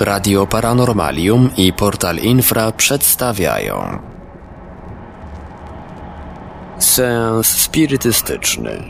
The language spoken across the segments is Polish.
Radio Paranormalium i Portal Infra przedstawiają. Seans spirytystyczny.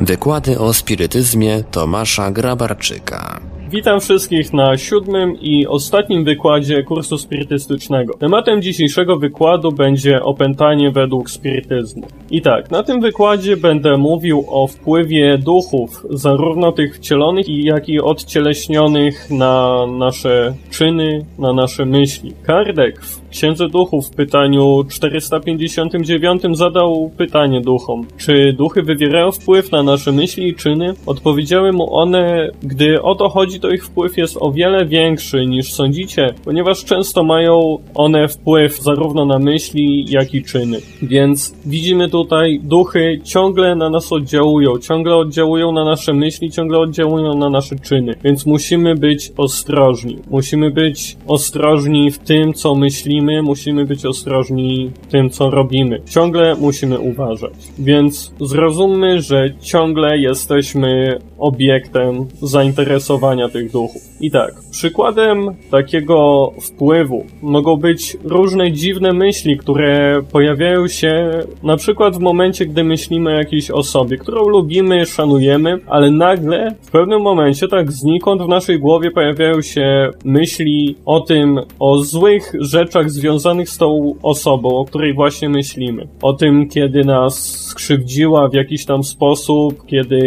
Wykłady o spirytyzmie Tomasza Grabarczyka Witam wszystkich na siódmym i ostatnim wykładzie kursu spirytystycznego. Tematem dzisiejszego wykładu będzie opętanie według spirytyzmu. I tak, na tym wykładzie będę mówił o wpływie duchów, zarówno tych wcielonych, jak i odcieleśnionych na nasze czyny, na nasze myśli. Kardek w Księdze Duchów w pytaniu 459 zadał pytanie duchom, czy duchy wywierają wpływ na nasze myśli i czyny? Odpowiedziały mu one, gdy o to chodzi, to ich wpływ jest o wiele większy niż sądzicie, ponieważ często mają one wpływ zarówno na myśli, jak i czyny. Więc widzimy tutaj, duchy ciągle na nas oddziałują, ciągle oddziałują na nasze myśli, ciągle oddziałują na nasze czyny, więc musimy być ostrożni. Musimy być ostrożni w tym, co myślimy, musimy być ostrożni w tym, co robimy. Ciągle musimy uważać. Więc zrozummy, że ciągle jesteśmy obiektem zainteresowania tych duchów. I tak, przykładem takiego wpływu mogą być różne dziwne myśli, które pojawiają się na przykład w momencie, gdy myślimy o jakiejś osobie, którą lubimy, szanujemy, ale nagle w pewnym momencie tak znikąd w naszej głowie pojawiają się myśli o tym, o złych rzeczach związanych z tą osobą, o której właśnie myślimy. O tym, kiedy nas skrzywdziła w jakiś tam sposób, kiedy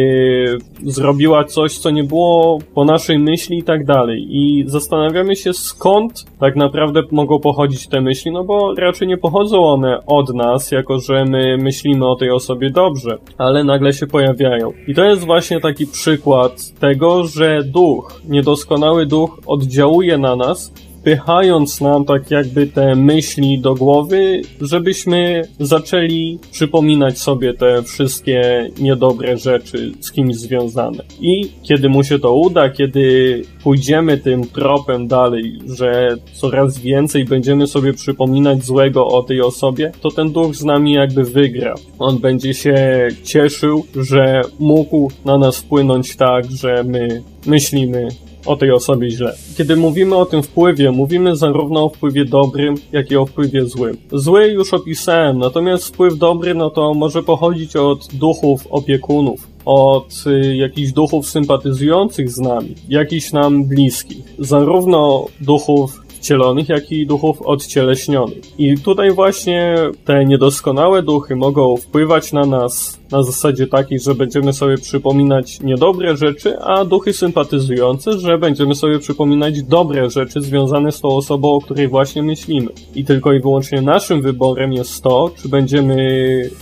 zrobiła coś, co nie było po naszej myśli i tak dalej. I zastanawiamy się skąd tak naprawdę mogą pochodzić te myśli, no bo raczej nie pochodzą one od nas, jako że my myślimy o tej osobie dobrze, ale nagle się pojawiają. I to jest właśnie taki przykład tego, że duch, niedoskonały duch oddziałuje na nas wpychając nam tak jakby te myśli do głowy, żebyśmy zaczęli przypominać sobie te wszystkie niedobre rzeczy z kimś związane. I kiedy mu się to uda, kiedy pójdziemy tym tropem dalej, że coraz więcej będziemy sobie przypominać złego o tej osobie, to ten duch z nami jakby wygra. On będzie się cieszył, że mógł na nas wpłynąć tak, że my myślimy o tej osobie źle. Kiedy mówimy o tym wpływie, mówimy zarówno o wpływie dobrym, jak i o wpływie złym. Zły już opisałem, natomiast wpływ dobry, no to może pochodzić od duchów opiekunów, od y, jakichś duchów sympatyzujących z nami, jakichś nam bliskich. Zarówno duchów wcielonych, jak i duchów odcieleśnionych. I tutaj właśnie te niedoskonałe duchy mogą wpływać na nas na zasadzie takiej, że będziemy sobie przypominać niedobre rzeczy, a duchy sympatyzujące, że będziemy sobie przypominać dobre rzeczy związane z tą osobą, o której właśnie myślimy. I tylko i wyłącznie naszym wyborem jest to, czy będziemy,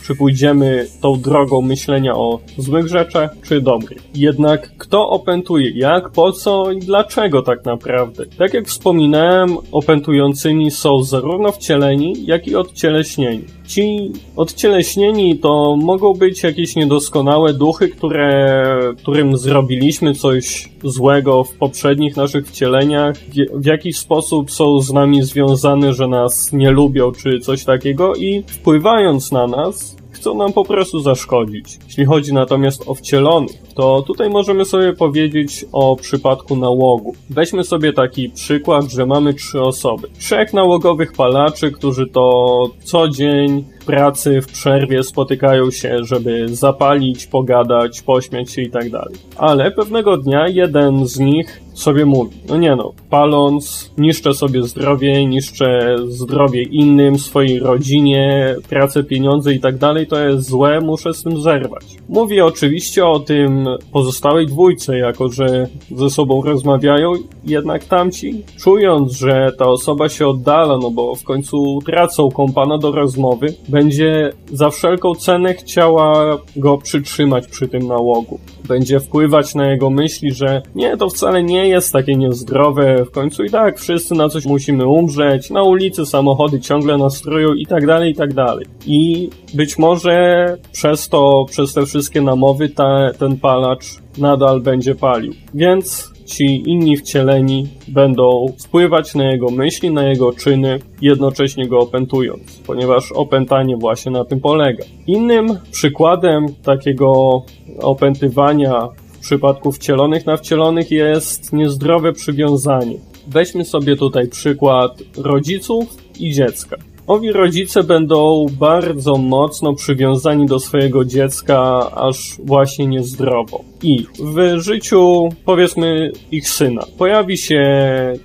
czy pójdziemy tą drogą myślenia o złych rzeczach, czy dobrych. Jednak kto opętuje, jak, po co i dlaczego tak naprawdę? Tak jak wspominałem, opętującymi są zarówno wcieleni, jak i odcieleśnieni. Ci odcieleśnieni to mogą być jakieś niedoskonałe duchy, które, którym zrobiliśmy coś złego w poprzednich naszych wcieleniach, w, jakiś sposób są z nami związane, że nas nie lubią, czy coś takiego i wpływając na nas, chcą nam po prostu zaszkodzić. Jeśli chodzi natomiast o wcielonych, to tutaj możemy sobie powiedzieć o przypadku nałogu. Weźmy sobie taki przykład, że mamy trzy osoby. Trzech nałogowych palaczy, którzy to co dzień pracy, w przerwie spotykają się, żeby zapalić, pogadać, pośmiać się i tak dalej. Ale pewnego dnia jeden z nich sobie mówi, no nie no, paląc, niszczę sobie zdrowie, niszczę zdrowie innym, swojej rodzinie, pracę, pieniądze i tak dalej, to jest złe, muszę z tym zerwać. Mówi oczywiście o tym pozostałej dwójce, jako że ze sobą rozmawiają, jednak tamci, czując, że ta osoba się oddala, no bo w końcu tracą kompana do rozmowy, będzie za wszelką cenę chciała go przytrzymać przy tym nałogu. Będzie wpływać na jego myśli, że nie, to wcale nie jest takie niezdrowe, w końcu i tak wszyscy na coś musimy umrzeć, na ulicy samochody ciągle nastroją i tak dalej, i tak dalej. I być może przez to, przez te wszystkie namowy ta, ten palacz nadal będzie palił. Więc ci inni wcieleni będą wpływać na jego myśli, na jego czyny, jednocześnie go opętując, ponieważ opętanie właśnie na tym polega. Innym przykładem takiego opętywania w przypadku wcielonych na wcielonych jest niezdrowe przywiązanie. weźmy sobie tutaj przykład rodziców i dziecka. Owi rodzice będą bardzo mocno przywiązani do swojego dziecka, aż właśnie niezdrowo. I w życiu, powiedzmy, ich syna pojawi się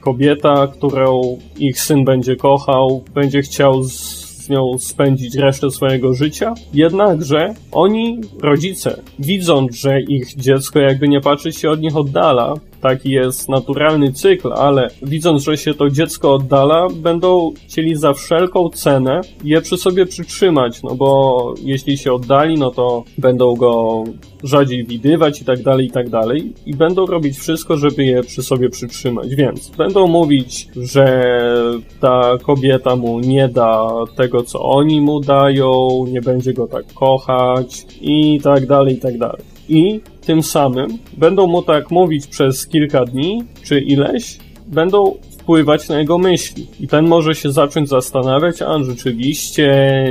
kobieta, którą ich syn będzie kochał, będzie chciał z z nią spędzić resztę swojego życia. Jednakże oni, rodzice, widząc, że ich dziecko jakby nie patrzeć się od nich oddala, taki jest naturalny cykl, ale widząc, że się to dziecko oddala, będą chcieli za wszelką cenę je przy sobie przytrzymać, no bo jeśli się oddali, no to będą go rzadziej widywać i tak dalej, i tak dalej i będą robić wszystko, żeby je przy sobie przytrzymać, więc będą mówić, że ta kobieta mu nie da tego, co oni mu dają, nie będzie go tak kochać i tak dalej, i tak dalej. I tym samym będą mu tak mówić przez kilka dni, czy ileś, będą wpływać na jego myśli. I ten może się zacząć zastanawiać, a rzeczywiście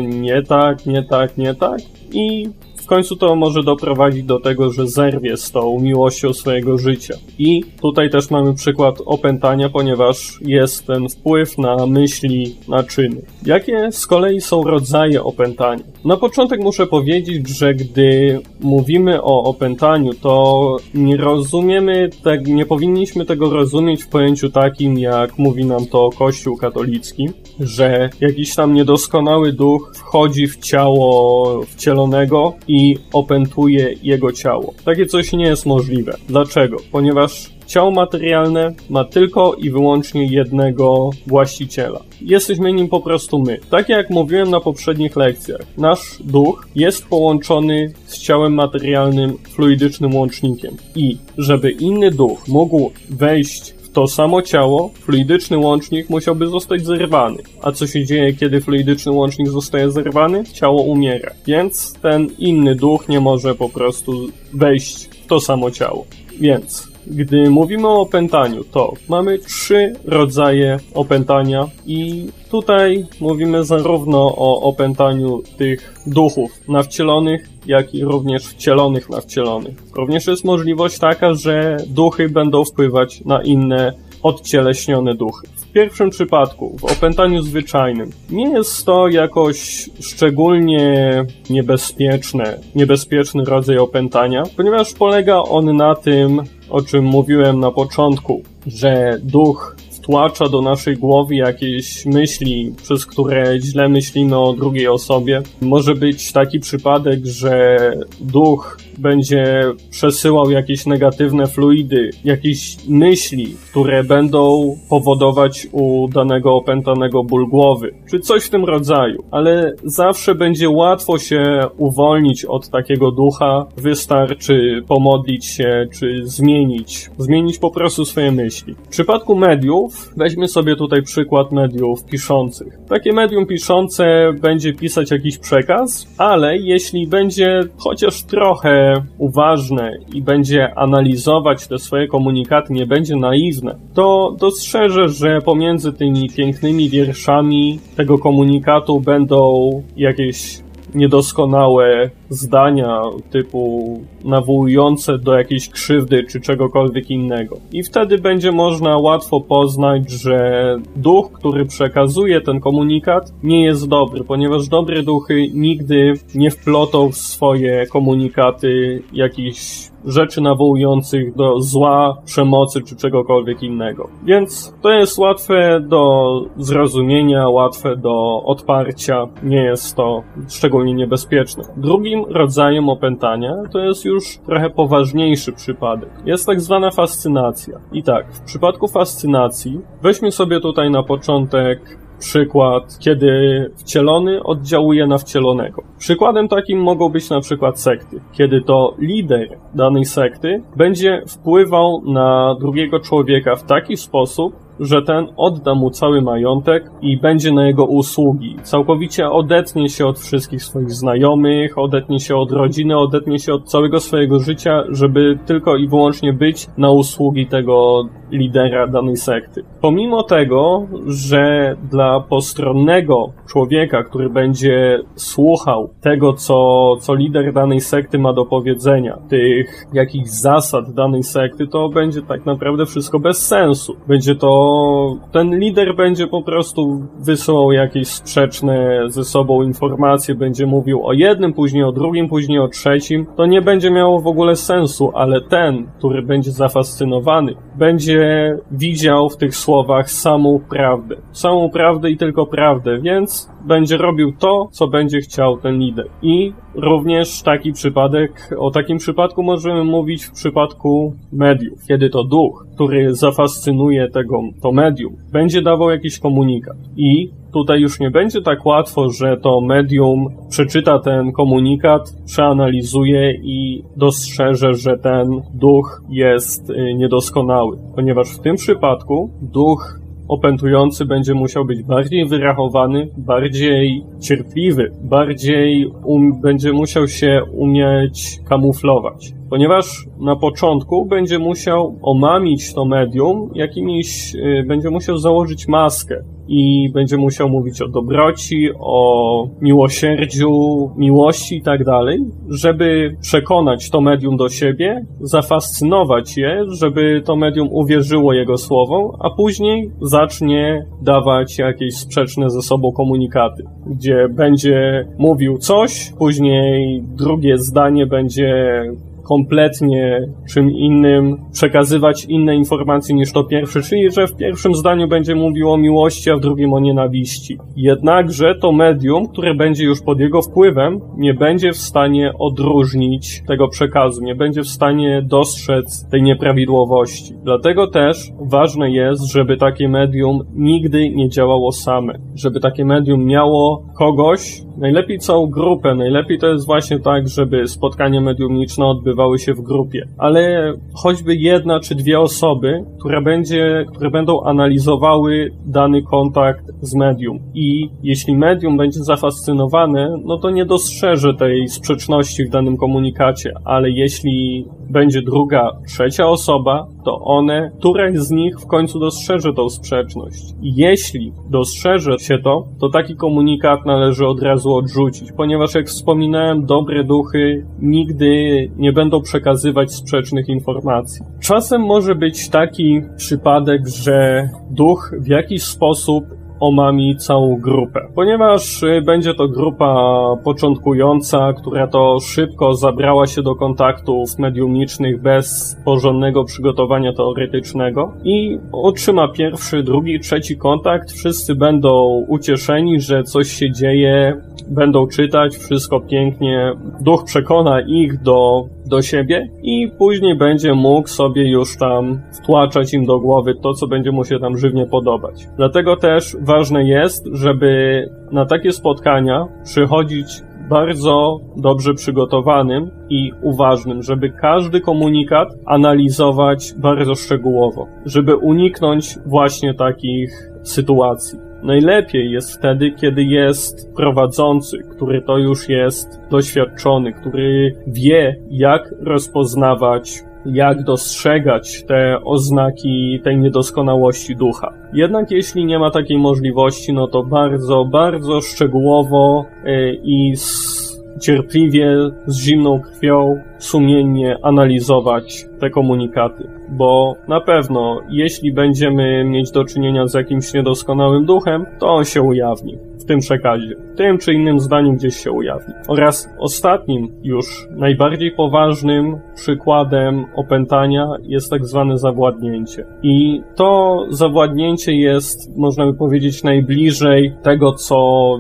nie tak, nie tak, nie tak. I w końcu to może doprowadzić do tego, że zerwie z tą miłością swojego życia. I tutaj też mamy przykład opętania, ponieważ jest ten wpływ na myśli, na czyny. Jakie z kolei są rodzaje opętania? Na początek muszę powiedzieć, że gdy mówimy o opętaniu, to nie rozumiemy, tak, nie powinniśmy tego rozumieć w pojęciu takim, jak mówi nam to Kościół katolicki, że jakiś tam niedoskonały duch wchodzi w ciało wcielonego i opętuje jego ciało. Takie coś nie jest możliwe. Dlaczego? Ponieważ ciało materialne ma tylko i wyłącznie jednego właściciela. Jesteśmy nim po prostu my. Tak jak mówiłem na poprzednich lekcjach, nasz duch jest połączony z ciałem materialnym fluidycznym łącznikiem. I żeby inny duch mógł wejść to samo ciało, fluidyczny łącznik musiałby zostać zerwany. A co się dzieje, kiedy fluidyczny łącznik zostaje zerwany? Ciało umiera. Więc ten inny duch nie może po prostu wejść w to samo ciało. Więc gdy mówimy o opętaniu, to mamy trzy rodzaje opętania i tutaj mówimy zarówno o opętaniu tych duchów nawcielonych, jak i również wcielonych nawcielonych. Również jest możliwość taka, że duchy będą wpływać na inne odcieleśnione duchy. W pierwszym przypadku, w opętaniu zwyczajnym, nie jest to jakoś szczególnie niebezpieczne, niebezpieczny rodzaj opętania, ponieważ polega on na tym, o czym mówiłem na początku, że duch wtłacza do naszej głowy jakieś myśli, przez które źle myślimy o drugiej osobie. Może być taki przypadek, że duch będzie przesyłał jakieś negatywne fluidy, jakieś myśli, które będą powodować u danego opętanego ból głowy, czy coś w tym rodzaju. Ale zawsze będzie łatwo się uwolnić od takiego ducha, wystarczy pomodlić się, czy zmienić, zmienić po prostu swoje myśli. W przypadku mediów, weźmy sobie tutaj przykład mediów piszących. Takie medium piszące będzie pisać jakiś przekaz, ale jeśli będzie chociaż trochę uważne i będzie analizować te swoje komunikaty, nie będzie naiwne, to dostrzeże, że pomiędzy tymi pięknymi wierszami tego komunikatu będą jakieś niedoskonałe zdania typu nawołujące do jakiejś krzywdy czy czegokolwiek innego. I wtedy będzie można łatwo poznać, że duch, który przekazuje ten komunikat, nie jest dobry, ponieważ dobre duchy nigdy nie wplotą w swoje komunikaty jakichś rzeczy nawołujących do zła, przemocy czy czegokolwiek innego. Więc to jest łatwe do zrozumienia, łatwe do odparcia, nie jest to szczególnie niebezpieczne. Drugim rodzajem opętania to jest już trochę poważniejszy przypadek. Jest tak zwana fascynacja. I tak, w przypadku fascynacji weźmy sobie tutaj na początek przykład, kiedy wcielony oddziałuje na wcielonego. Przykładem takim mogą być na przykład sekty, kiedy to lider danej sekty będzie wpływał na drugiego człowieka w taki sposób, że ten odda mu cały majątek i będzie na jego usługi. Całkowicie odetnie się od wszystkich swoich znajomych, odetnie się od rodziny, odetnie się od całego swojego życia, żeby tylko i wyłącznie być na usługi tego lidera danej sekty. Pomimo tego, że dla postronnego człowieka, który będzie słuchał tego, co, co lider danej sekty ma do powiedzenia, tych jakichś zasad danej sekty, to będzie tak naprawdę wszystko bez sensu. Będzie to, ten lider będzie po prostu wysyłał jakieś sprzeczne ze sobą informacje, będzie mówił o jednym, później o drugim, później o trzecim. To nie będzie miało w ogóle sensu, ale ten, który będzie zafascynowany, będzie widział w tych słowach samą prawdę. Samą prawdę i tylko prawdę, więc będzie robił to, co będzie chciał ten lider. I również taki przypadek, o takim przypadku możemy mówić w przypadku mediów, kiedy to duch, który zafascynuje tego, to medium, będzie dawał jakiś komunikat. I tutaj już nie będzie tak łatwo, że to medium przeczyta ten komunikat, przeanalizuje i dostrzeże, że ten duch jest y, niedoskonały. Ponieważ w tym przypadku duch opętujący będzie musiał być bardziej wyrachowany, bardziej cierpliwy, bardziej um, będzie musiał się umieć kamuflować. Ponieważ na początku będzie musiał omamić to medium, jakimiś, y, będzie musiał założyć maskę i będzie musiał mówić o dobroci, o miłosierdziu, miłości i tak dalej, żeby przekonać to medium do siebie, zafascynować je, żeby to medium uwierzyło jego słowom, a później zacznie dawać jakieś sprzeczne ze sobą komunikaty, gdzie będzie mówił coś, później drugie zdanie będzie kompletnie czym innym, przekazywać inne informacje niż to pierwsze, czyli że w pierwszym zdaniu będzie mówił o miłości, a w drugim o nienawiści. Jednakże to medium, które będzie już pod jego wpływem, nie będzie w stanie odróżnić tego przekazu, nie będzie w stanie dostrzec tej nieprawidłowości. Dlatego też ważne jest, żeby takie medium nigdy nie działało same, żeby takie medium miało kogoś, najlepiej całą grupę, najlepiej to jest właśnie tak, żeby spotkania mediumniczne odbywały się w grupie, ale choćby jedna czy dwie osoby, które, będzie, które będą analizowały dany kontakt z medium. I jeśli medium będzie zafascynowane, no to nie dostrzeże tej sprzeczności w danym komunikacie, ale jeśli będzie druga, trzecia osoba, to one, któraś z nich w końcu dostrzeże tą sprzeczność. I jeśli dostrzeże się to, to taki komunikat należy od razu odrzucić, ponieważ jak wspominałem, dobre duchy nigdy nie będą przekazywać sprzecznych informacji. Czasem może być taki przypadek, że duch w jakiś sposób omami całą grupę. Ponieważ y, będzie to grupa początkująca, która to szybko zabrała się do kontaktów mediumicznych bez porządnego przygotowania teoretycznego i otrzyma pierwszy, drugi, trzeci kontakt, wszyscy będą ucieszeni, że coś się dzieje, będą czytać, wszystko pięknie, duch przekona ich do do siebie i później będzie mógł sobie już tam wtłaczać im do głowy to, co będzie mu się tam żywnie podobać. Dlatego też ważne jest, żeby na takie spotkania przychodzić bardzo dobrze przygotowanym i uważnym, żeby każdy komunikat analizować bardzo szczegółowo, żeby uniknąć właśnie takich sytuacji. Najlepiej jest wtedy, kiedy jest prowadzący, który to już jest doświadczony, który wie, jak rozpoznawać jak dostrzegać te oznaki tej niedoskonałości ducha. Jednak jeśli nie ma takiej możliwości, no to bardzo, bardzo szczegółowo y, i cierpliwie, z zimną krwią, sumiennie analizować te komunikaty. Bo na pewno, jeśli będziemy mieć do czynienia z jakimś niedoskonałym duchem, to on się ujawni w tym przekazie, tym czy innym zdaniu gdzieś się ujawni. Oraz ostatnim, już najbardziej poważnym przykładem opętania jest tak zwane zawładnięcie. I to zawładnięcie jest, można by powiedzieć, najbliżej tego, co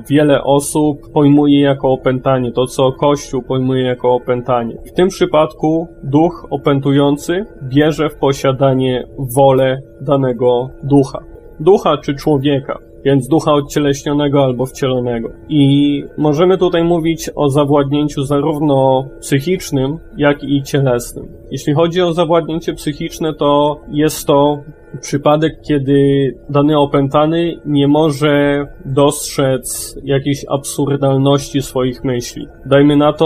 wiele osób pojmuje jako opętanie, to co Kościół pojmuje jako opętanie. W tym przypadku duch opętujący bierze w posiadanie wolę danego ducha. Ducha czy człowieka więc ducha odcieleśnionego albo wcielonego. I możemy tutaj mówić o zawładnięciu zarówno psychicznym, jak i cielesnym. Jeśli chodzi o zawładnięcie psychiczne, to jest to przypadek, kiedy dany opętany nie może dostrzec jakiejś absurdalności swoich myśli. Dajmy na to,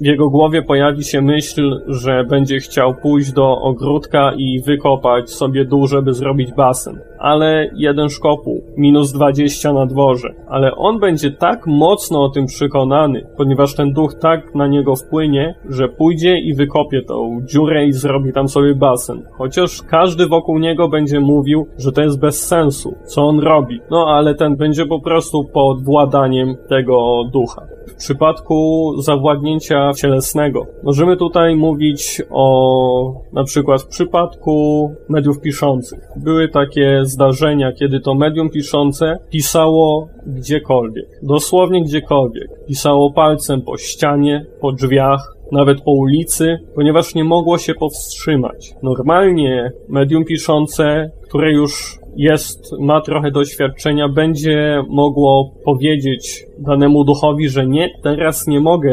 w jego głowie pojawi się myśl, że będzie chciał pójść do ogródka i wykopać sobie dół, żeby zrobić basen. Ale jeden szkopuł, minus 20 na dworze. Ale on będzie tak mocno o tym przekonany, ponieważ ten duch tak na niego wpłynie, że pójdzie i wykopie tą dziurę i zrobi tam sobie basen. Chociaż każdy wokół niego będzie mówił, że to jest bez sensu, co on robi. No ale ten będzie po prostu pod władaniem tego ducha. W przypadku zawładnięcia cielesnego możemy tutaj mówić o na przykład w przypadku mediów piszących. Były takie zdarzenia, kiedy to medium piszące pisało gdziekolwiek, dosłownie gdziekolwiek. Pisało palcem po ścianie, po drzwiach, nawet po ulicy, ponieważ nie mogło się powstrzymać. Normalnie medium piszące, które już jest, ma trochę doświadczenia, będzie mogło powiedzieć danemu duchowi, że nie, teraz nie mogę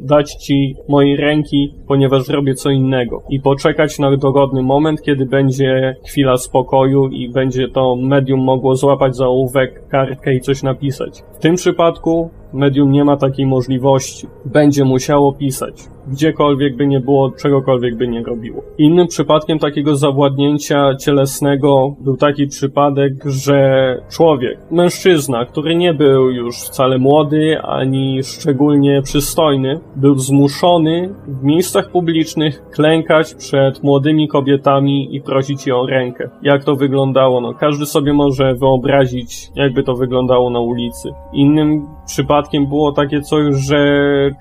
dać ci mojej ręki, ponieważ robię co innego. I poczekać na dogodny moment, kiedy będzie chwila spokoju i będzie to medium mogło złapać za ołówek, kartkę i coś napisać. W tym przypadku medium nie ma takiej możliwości. Będzie musiało pisać. Gdziekolwiek by nie było, czegokolwiek by nie robiło. Innym przypadkiem takiego zawładnięcia cielesnego był taki przypadek, że człowiek, mężczyzna, który nie był już wcale młody ani szczególnie przystojny, był zmuszony w miejscach publicznych klękać przed młodymi kobietami i prosić je o rękę. Jak to wyglądało? No, każdy sobie może wyobrazić, jakby to wyglądało na ulicy. Innym przypadkiem było takie coś, że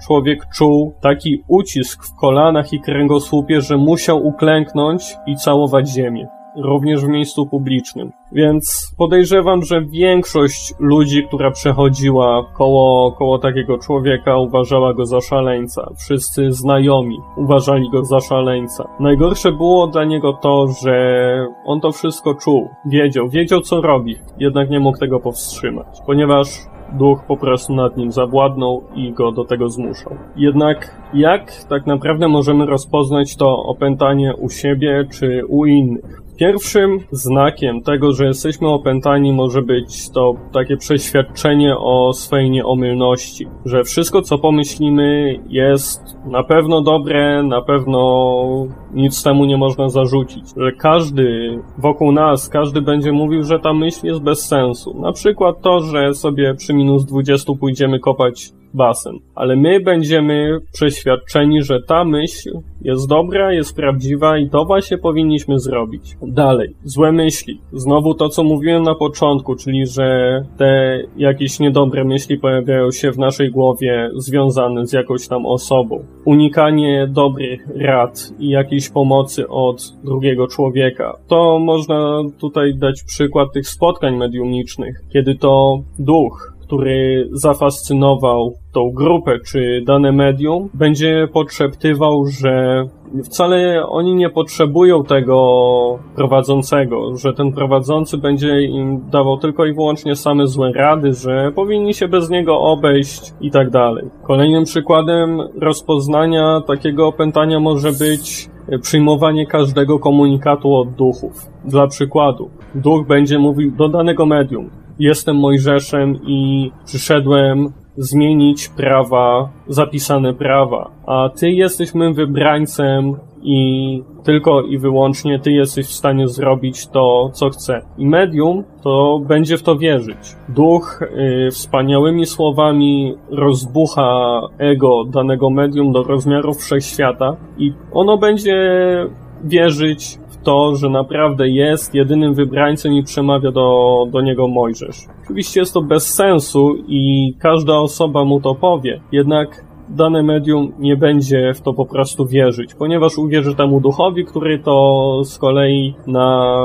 człowiek czuł taki ucisk w kolanach i kręgosłupie, że musiał uklęknąć i całować ziemię również w miejscu publicznym. Więc podejrzewam, że większość ludzi, która przechodziła koło, koło takiego człowieka, uważała go za szaleńca. Wszyscy znajomi uważali go za szaleńca. Najgorsze było dla niego to, że on to wszystko czuł. Wiedział, wiedział co robi, jednak nie mógł tego powstrzymać, ponieważ duch po prostu nad nim zawładnął i go do tego zmuszał. Jednak jak tak naprawdę możemy rozpoznać to opętanie u siebie czy u innych? Pierwszym znakiem tego, że jesteśmy opętani, może być to takie przeświadczenie o swojej nieomylności, że wszystko, co pomyślimy, jest na pewno dobre, na pewno nic temu nie można zarzucić, że każdy wokół nas, każdy będzie mówił, że ta myśl jest bez sensu. Na przykład to, że sobie przy minus 20 pójdziemy kopać basen. Ale my będziemy przeświadczeni, że ta myśl jest dobra, jest prawdziwa i to właśnie powinniśmy zrobić. Dalej, złe myśli. Znowu to, co mówiłem na początku, czyli że te jakieś niedobre myśli pojawiają się w naszej głowie związane z jakąś tam osobą. Unikanie dobrych rad i jakiejś pomocy od drugiego człowieka. To można tutaj dać przykład tych spotkań mediumniczych, kiedy to duch który zafascynował tą grupę czy dane medium, będzie podszeptywał, że wcale oni nie potrzebują tego prowadzącego, że ten prowadzący będzie im dawał tylko i wyłącznie same złe rady, że powinni się bez niego obejść i tak dalej. Kolejnym przykładem rozpoznania takiego opętania może być przyjmowanie każdego komunikatu od duchów. Dla przykładu, duch będzie mówił do danego medium, jestem Mojżeszem i przyszedłem zmienić prawa, zapisane prawa, a ty jesteś mym wybrańcem i tylko i wyłącznie ty jesteś w stanie zrobić to, co chcę. I medium to będzie w to wierzyć. Duch y, wspaniałymi słowami rozbucha ego danego medium do rozmiarów wszechświata i ono będzie wierzyć to, że naprawdę jest jedynym wybrańcem i przemawia do, do niego Mojżesz. Oczywiście jest to bez sensu i każda osoba mu to powie, jednak dane medium nie będzie w to po prostu wierzyć, ponieważ uwierzy temu duchowi, który to z kolei na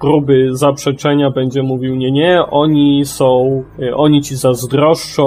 próby zaprzeczenia będzie mówił nie, nie, oni są, oni ci zazdroszczą,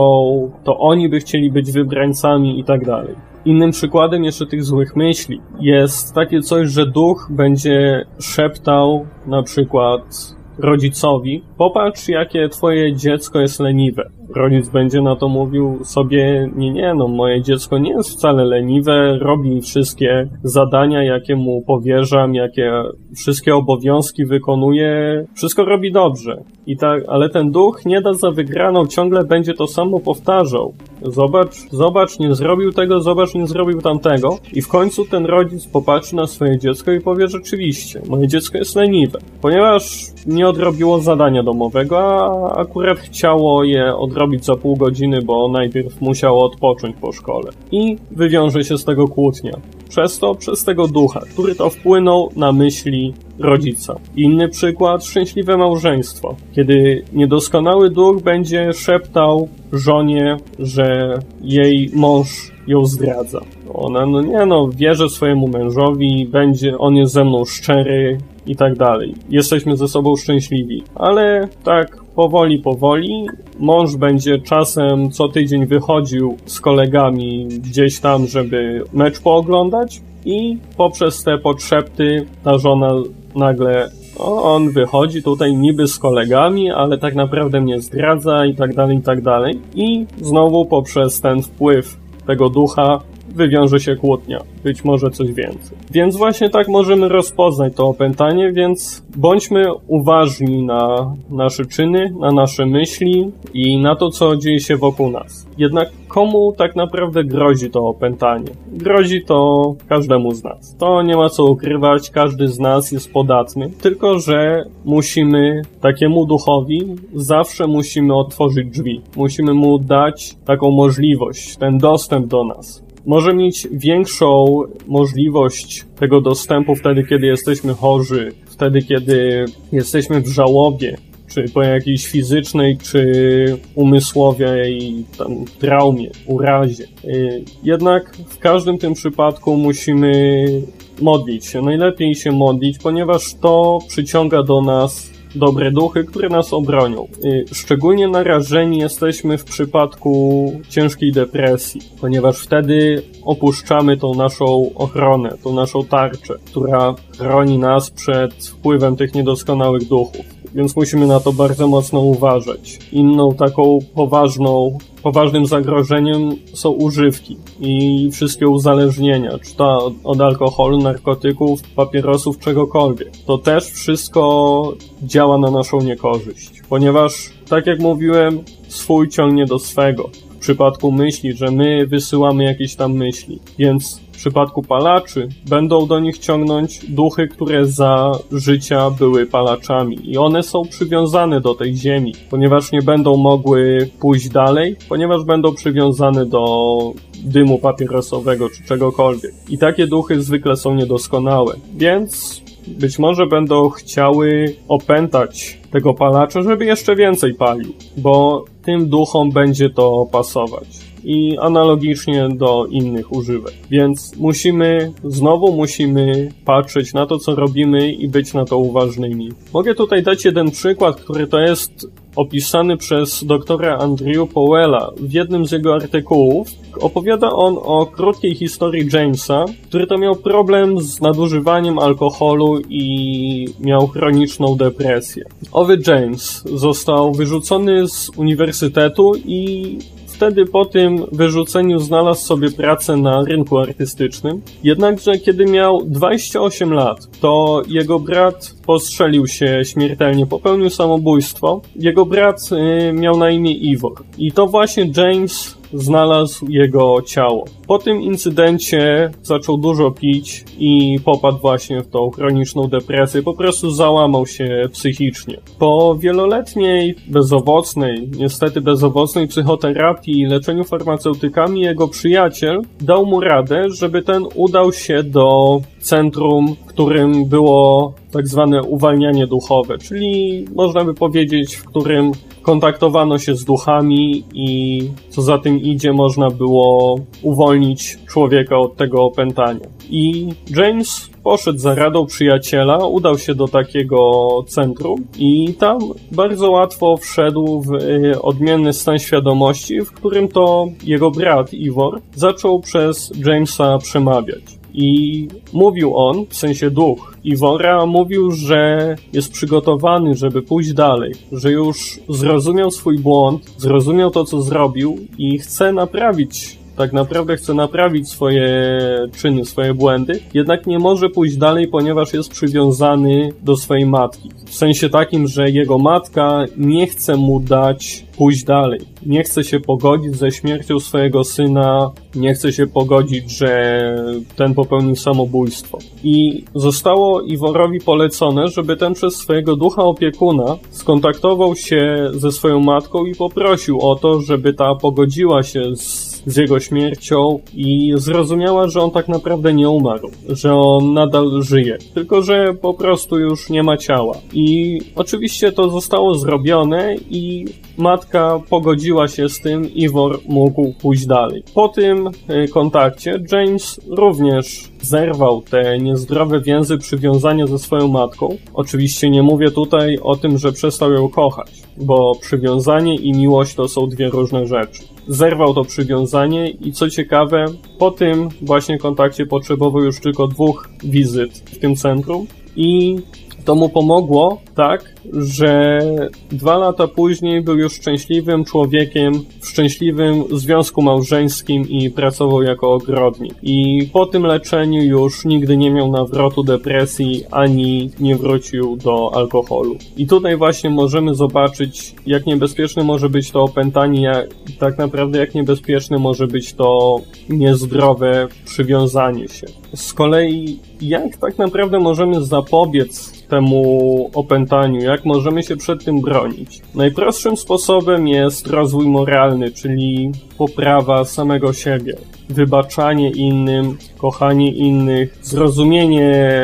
to oni by chcieli być wybrańcami i tak dalej. Innym przykładem jeszcze tych złych myśli jest takie coś, że duch będzie szeptał na przykład rodzicowi, popatrz, jakie twoje dziecko jest leniwe. Rodzic będzie na to mówił sobie, nie, nie, no moje dziecko nie jest wcale leniwe, robi wszystkie zadania, jakie mu powierzam, jakie wszystkie obowiązki wykonuje, wszystko robi dobrze. I tak, ale ten duch nie da za wygraną, ciągle będzie to samo powtarzał. Zobacz, zobacz, nie zrobił tego, zobacz, nie zrobił tamtego. I w końcu ten rodzic popatrzy na swoje dziecko i powie rzeczywiście, moje dziecko jest leniwe. Ponieważ nie odrobiło zadania domowego, a akurat chciało je odrobić za pół godziny, bo najpierw musiało odpocząć po szkole. I wywiąże się z tego kłótnia. Przez to, przez tego ducha, który to wpłynął na myśli rodzica. Inny przykład, szczęśliwe małżeństwo. Kiedy niedoskonały duch będzie szeptał żonie, że jej mąż ją zdradza. Ona, no nie no, wierzy swojemu mężowi, będzie, on jest ze mną szczery i tak dalej. Jesteśmy ze sobą szczęśliwi. Ale tak powoli, powoli mąż będzie czasem co tydzień wychodził z kolegami gdzieś tam, żeby mecz pooglądać i poprzez te podszepty ta żona nagle o, on wychodzi tutaj niby z kolegami, ale tak naprawdę mnie zdradza i tak dalej, i tak dalej. I znowu poprzez ten wpływ tego ducha wywiąże się kłótnia, być może coś więcej. Więc właśnie tak możemy rozpoznać to opętanie, więc bądźmy uważni na nasze czyny, na nasze myśli i na to, co dzieje się wokół nas. Jednak komu tak naprawdę grozi to opętanie? Grozi to każdemu z nas. To nie ma co ukrywać, każdy z nas jest podatny, tylko że musimy takiemu duchowi zawsze musimy otworzyć drzwi. Musimy mu dać taką możliwość, ten dostęp do nas może mieć większą możliwość tego dostępu wtedy, kiedy jesteśmy chorzy, wtedy, kiedy jesteśmy w żałobie, czy po jakiejś fizycznej, czy umysłowej tam, traumie, urazie. Y, jednak w każdym tym przypadku musimy modlić się. Najlepiej się modlić, ponieważ to przyciąga do nas dobre duchy, które nas obronią. Y, szczególnie narażeni jesteśmy w przypadku ciężkiej depresji, ponieważ wtedy opuszczamy tą naszą ochronę, tą naszą tarczę, która chroni nas przed wpływem tych niedoskonałych duchów. Więc musimy na to bardzo mocno uważać. Inną taką poważną poważnym zagrożeniem są używki i wszystkie uzależnienia, czy to od alkoholu, narkotyków, papierosów, czegokolwiek. To też wszystko działa na naszą niekorzyść, ponieważ, tak jak mówiłem, swój ciągnie do swego. Przypadku myśli, że my wysyłamy jakieś tam myśli, więc w przypadku palaczy będą do nich ciągnąć duchy, które za życia były palaczami. I one są przywiązane do tej ziemi, ponieważ nie będą mogły pójść dalej, ponieważ będą przywiązane do dymu papierosowego czy czegokolwiek. I takie duchy zwykle są niedoskonałe, więc być może będą chciały opętać tego palacza, żeby jeszcze więcej palił, bo tym duchom będzie to pasować i analogicznie do innych używek. Więc musimy, znowu musimy patrzeć na to, co robimy i być na to uważnymi. Mogę tutaj dać jeden przykład, który to jest opisany przez doktora Andrew Powella w jednym z jego artykułów. Opowiada on o krótkiej historii Jamesa, który to miał problem z nadużywaniem alkoholu i miał chroniczną depresję. Owy James został wyrzucony z uniwersytetu i wtedy po tym wyrzuceniu znalazł sobie pracę na rynku artystycznym. Jednakże kiedy miał 28 lat, to jego brat postrzelił się śmiertelnie, popełnił samobójstwo. Jego brat y, miał na imię Ivor. I to właśnie James znalazł jego ciało. Po tym incydencie zaczął dużo pić i popadł właśnie w tą chroniczną depresję, po prostu załamał się psychicznie. Po wieloletniej, bezowocnej, niestety bezowocnej psychoterapii i leczeniu farmaceutykami jego przyjaciel dał mu radę, żeby ten udał się do centrum, w którym było tak zwane uwalnianie duchowe, czyli można by powiedzieć, w którym kontaktowano się z duchami i co za tym idzie, można było uwolnić człowieka od tego opętania. I James poszedł za radą przyjaciela, udał się do takiego centrum i tam bardzo łatwo wszedł w y, odmienny stan świadomości, w którym to jego brat Ivor zaczął przez Jamesa przemawiać. I mówił on, w sensie duch. Iwora, mówił, że jest przygotowany, żeby pójść dalej, że już zrozumiał swój błąd, zrozumiał to, co zrobił i chce naprawić tak naprawdę chce naprawić swoje czyny, swoje błędy, jednak nie może pójść dalej, ponieważ jest przywiązany do swojej matki. W sensie takim, że jego matka nie chce mu dać pójść dalej. Nie chce się pogodzić ze śmiercią swojego syna, nie chce się pogodzić, że ten popełnił samobójstwo. I zostało Iworowi polecone, żeby ten przez swojego ducha opiekuna skontaktował się ze swoją matką i poprosił o to, żeby ta pogodziła się z z jego śmiercią i zrozumiała, że on tak naprawdę nie umarł, że on nadal żyje, tylko że po prostu już nie ma ciała. I oczywiście to zostało zrobione i matka pogodziła się z tym, Ivor mógł pójść dalej. Po tym y, kontakcie James również zerwał te niezdrowe więzy przywiązania ze swoją matką. Oczywiście nie mówię tutaj o tym, że przestał ją kochać, bo przywiązanie i miłość to są dwie różne rzeczy zerwał to przywiązanie i co ciekawe, po tym właśnie kontakcie potrzebował już tylko dwóch wizyt w tym centrum i to mu pomogło tak, że dwa lata później był już szczęśliwym człowiekiem w szczęśliwym związku małżeńskim i pracował jako ogrodnik. I po tym leczeniu już nigdy nie miał nawrotu depresji ani nie wrócił do alkoholu. I tutaj właśnie możemy zobaczyć, jak niebezpieczne może być to opętanie, jak, tak naprawdę jak niebezpieczne może być to niezdrowe przywiązanie się. Z kolei, jak tak naprawdę możemy zapobiec temu opętaniu, jak możemy się przed tym bronić. Najprostszym sposobem jest rozwój moralny, czyli poprawa samego siebie, wybaczanie innym, kochanie innych, zrozumienie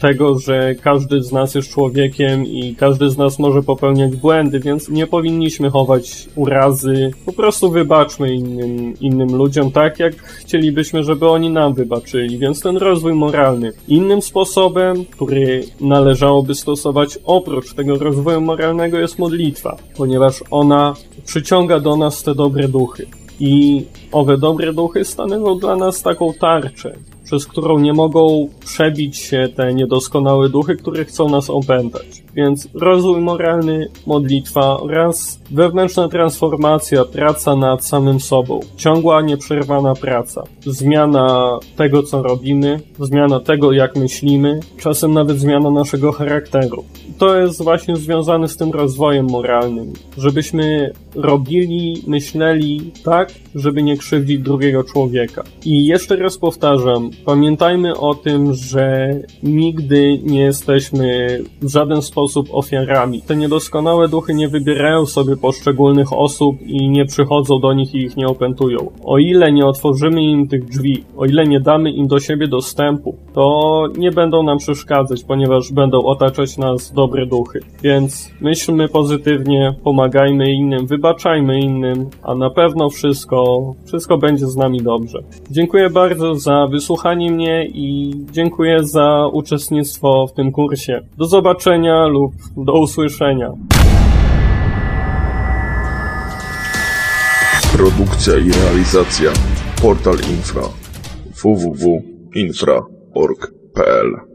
tego, że każdy z nas jest człowiekiem i każdy z nas może popełniać błędy, więc nie powinniśmy chować urazy. Po prostu wybaczmy innym, innym ludziom tak, jak chcielibyśmy, żeby oni nam wybaczyli, więc ten rozwój moralny. Innym sposobem, który należałoby stosować oprócz tego rozwoju moralnego jest modlitwa, ponieważ ona przyciąga do nas te dobre duchy. I owe dobre duchy stanowią dla nas taką tarczę, przez którą nie mogą przebić się te niedoskonałe duchy, które chcą nas opętać. Więc rozwój moralny, modlitwa oraz wewnętrzna transformacja, praca nad samym sobą. Ciągła, nieprzerwana praca. Zmiana tego, co robimy, zmiana tego, jak myślimy, czasem nawet zmiana naszego charakteru. To jest właśnie związane z tym rozwojem moralnym. Żebyśmy robili, myśleli tak, żeby nie krzywdzić drugiego człowieka. I jeszcze raz powtarzam, pamiętajmy o tym, że nigdy nie jesteśmy w żaden sposób ofiarami. Te niedoskonałe duchy nie wybierają sobie poszczególnych osób i nie przychodzą do nich i ich nie opętują. O ile nie otworzymy im tych drzwi, o ile nie damy im do siebie dostępu, to nie będą nam przeszkadzać, ponieważ będą otaczać nas dobre duchy. Więc myślmy pozytywnie, pomagajmy innym, wybaczajmy innym, a na pewno wszystko, wszystko będzie z nami dobrze. Dziękuję bardzo za wysłuchanie mnie i dziękuję za uczestnictwo w tym kursie. Do zobaczenia lub do usłyszenia. Produkcja i realizacja Portal Infra www.infra.org.pl